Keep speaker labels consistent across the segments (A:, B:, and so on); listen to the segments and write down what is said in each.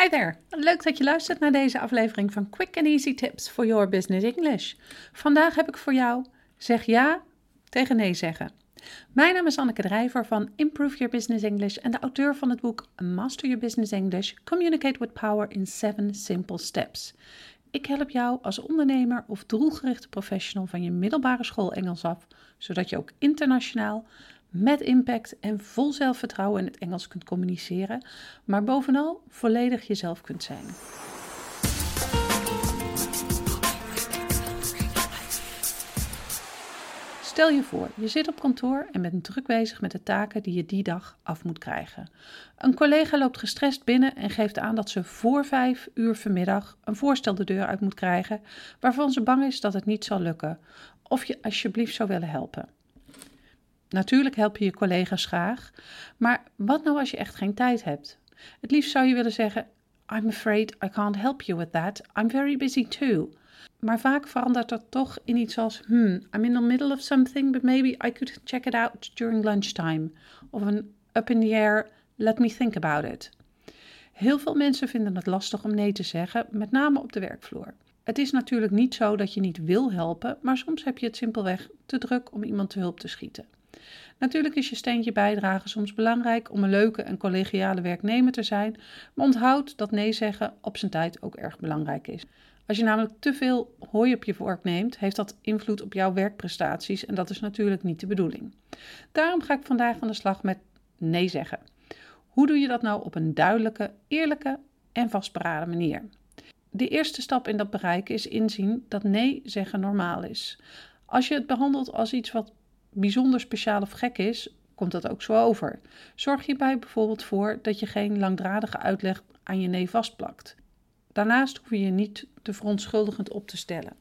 A: Hi there, leuk dat je luistert naar deze aflevering van Quick and Easy Tips for Your Business English. Vandaag heb ik voor jou zeg ja tegen nee zeggen. Mijn naam is Anneke Drijver van Improve Your Business English en de auteur van het boek Master Your Business English: Communicate with Power in 7 Simple Steps. Ik help jou als ondernemer of doelgerichte professional van je middelbare school Engels af, zodat je ook internationaal met impact en vol zelfvertrouwen in het Engels kunt communiceren, maar bovenal volledig jezelf kunt zijn. Stel je voor, je zit op kantoor en bent druk bezig met de taken die je die dag af moet krijgen. Een collega loopt gestrest binnen en geeft aan dat ze voor vijf uur vanmiddag een voorstel de deur uit moet krijgen, waarvan ze bang is dat het niet zal lukken, of je alsjeblieft zou willen helpen. Natuurlijk help je je collega's graag, maar wat nou als je echt geen tijd hebt? Het liefst zou je willen zeggen: I'm afraid I can't help you with that. I'm very busy too. Maar vaak verandert dat toch in iets als: Hmm, I'm in the middle of something, but maybe I could check it out during lunchtime. Of een up in the air, let me think about it. Heel veel mensen vinden het lastig om nee te zeggen, met name op de werkvloer. Het is natuurlijk niet zo dat je niet wil helpen, maar soms heb je het simpelweg te druk om iemand te hulp te schieten. Natuurlijk is je steentje bijdragen soms belangrijk om een leuke en collegiale werknemer te zijn, maar onthoud dat nee zeggen op zijn tijd ook erg belangrijk is. Als je namelijk te veel hooi op je vork neemt, heeft dat invloed op jouw werkprestaties en dat is natuurlijk niet de bedoeling. Daarom ga ik vandaag aan de slag met nee zeggen. Hoe doe je dat nou op een duidelijke, eerlijke en vastberaden manier? De eerste stap in dat bereiken is inzien dat nee zeggen normaal is. Als je het behandelt als iets wat bijzonder speciaal of gek is, komt dat ook zo over. Zorg hierbij bijvoorbeeld voor dat je geen langdradige uitleg aan je nee vastplakt. Daarnaast hoef je je niet te verontschuldigend op te stellen.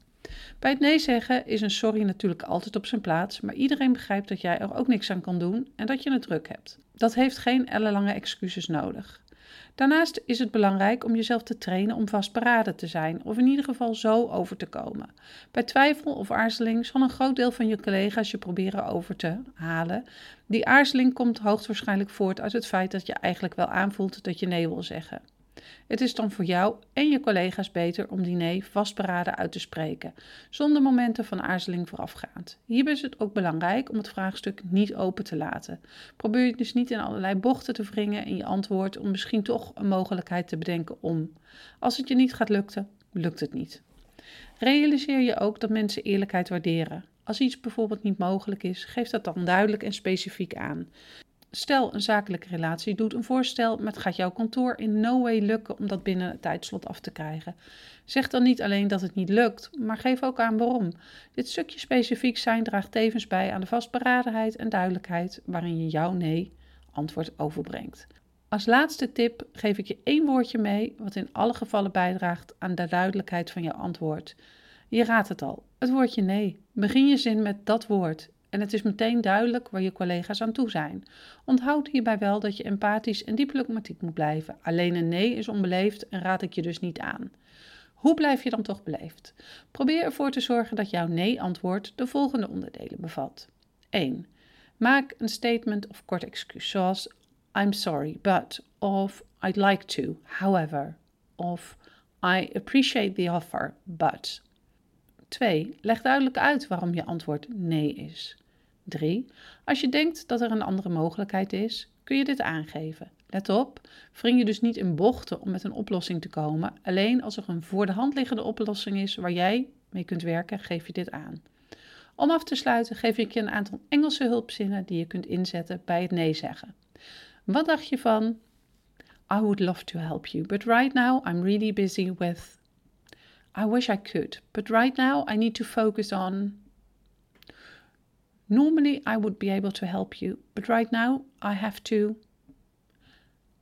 A: Bij het nee zeggen is een sorry natuurlijk altijd op zijn plaats, maar iedereen begrijpt dat jij er ook niks aan kan doen en dat je het druk hebt. Dat heeft geen ellenlange excuses nodig. Daarnaast is het belangrijk om jezelf te trainen om vastberaden te zijn, of in ieder geval zo over te komen. Bij twijfel of aarzeling zal een groot deel van je collega's je proberen over te halen. Die aarzeling komt hoogstwaarschijnlijk voort uit het feit dat je eigenlijk wel aanvoelt dat je nee wil zeggen. Het is dan voor jou en je collega's beter om die nee vastberaden uit te spreken, zonder momenten van aarzeling voorafgaand. Hierbij is het ook belangrijk om het vraagstuk niet open te laten. Probeer je dus niet in allerlei bochten te wringen in je antwoord om misschien toch een mogelijkheid te bedenken om. Als het je niet gaat lukken, lukt het niet. Realiseer je ook dat mensen eerlijkheid waarderen. Als iets bijvoorbeeld niet mogelijk is, geef dat dan duidelijk en specifiek aan. Stel, een zakelijke relatie doet een voorstel, maar het gaat jouw kantoor in no way lukken om dat binnen het tijdslot af te krijgen. Zeg dan niet alleen dat het niet lukt, maar geef ook aan waarom. Dit stukje specifiek zijn draagt tevens bij aan de vastberadenheid en duidelijkheid waarin je jouw nee antwoord overbrengt. Als laatste tip geef ik je één woordje mee, wat in alle gevallen bijdraagt aan de duidelijkheid van jouw antwoord. Je raadt het al, het woordje nee. Begin je zin met dat woord en het is meteen duidelijk waar je collega's aan toe zijn. Onthoud hierbij wel dat je empathisch en diplomatiek moet blijven. Alleen een nee is onbeleefd en raad ik je dus niet aan. Hoe blijf je dan toch beleefd? Probeer ervoor te zorgen dat jouw nee-antwoord de volgende onderdelen bevat. 1. Maak een statement of kort excuus, zoals I'm sorry, but, of I'd like to, however, of I appreciate the offer, but. 2. Leg duidelijk uit waarom je antwoord nee is. 3. Als je denkt dat er een andere mogelijkheid is, kun je dit aangeven. Let op, wring je dus niet in bochten om met een oplossing te komen. Alleen als er een voor de hand liggende oplossing is waar jij mee kunt werken, geef je dit aan. Om af te sluiten geef ik je een aantal Engelse hulpzinnen die je kunt inzetten bij het nee zeggen. Wat dacht je van I would love to help you, but right now I'm really busy with I wish I could, but right now I need to focus on. Normally I would be able to help you, but right now I have to.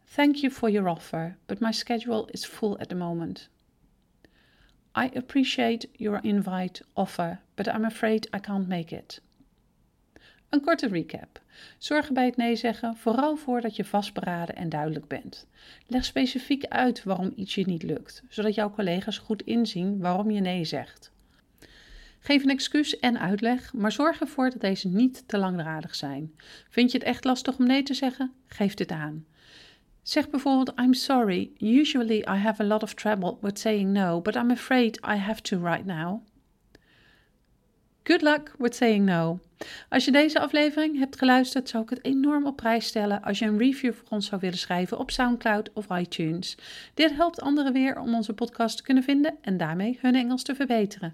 A: Thank you for your offer, but my schedule is full at the moment. I appreciate your invite offer, but I'm afraid I can't make it. Een korte recap. Zorg er bij het nee zeggen vooral voor dat je vastberaden en duidelijk bent. Leg specifiek uit waarom iets je niet lukt, zodat jouw collega's goed inzien waarom je nee zegt. Geef een excuus en uitleg, maar zorg ervoor dat deze niet te langdradig zijn. Vind je het echt lastig om nee te zeggen? Geef dit aan. Zeg bijvoorbeeld I'm sorry. Usually I have a lot of trouble with saying no, but I'm afraid I have to right now. Good luck with saying no. Als je deze aflevering hebt geluisterd, zou ik het enorm op prijs stellen als je een review voor ons zou willen schrijven op SoundCloud of iTunes. Dit helpt anderen weer om onze podcast te kunnen vinden en daarmee hun Engels te verbeteren.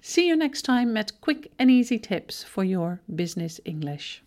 A: See you next time met quick and easy tips for your business English.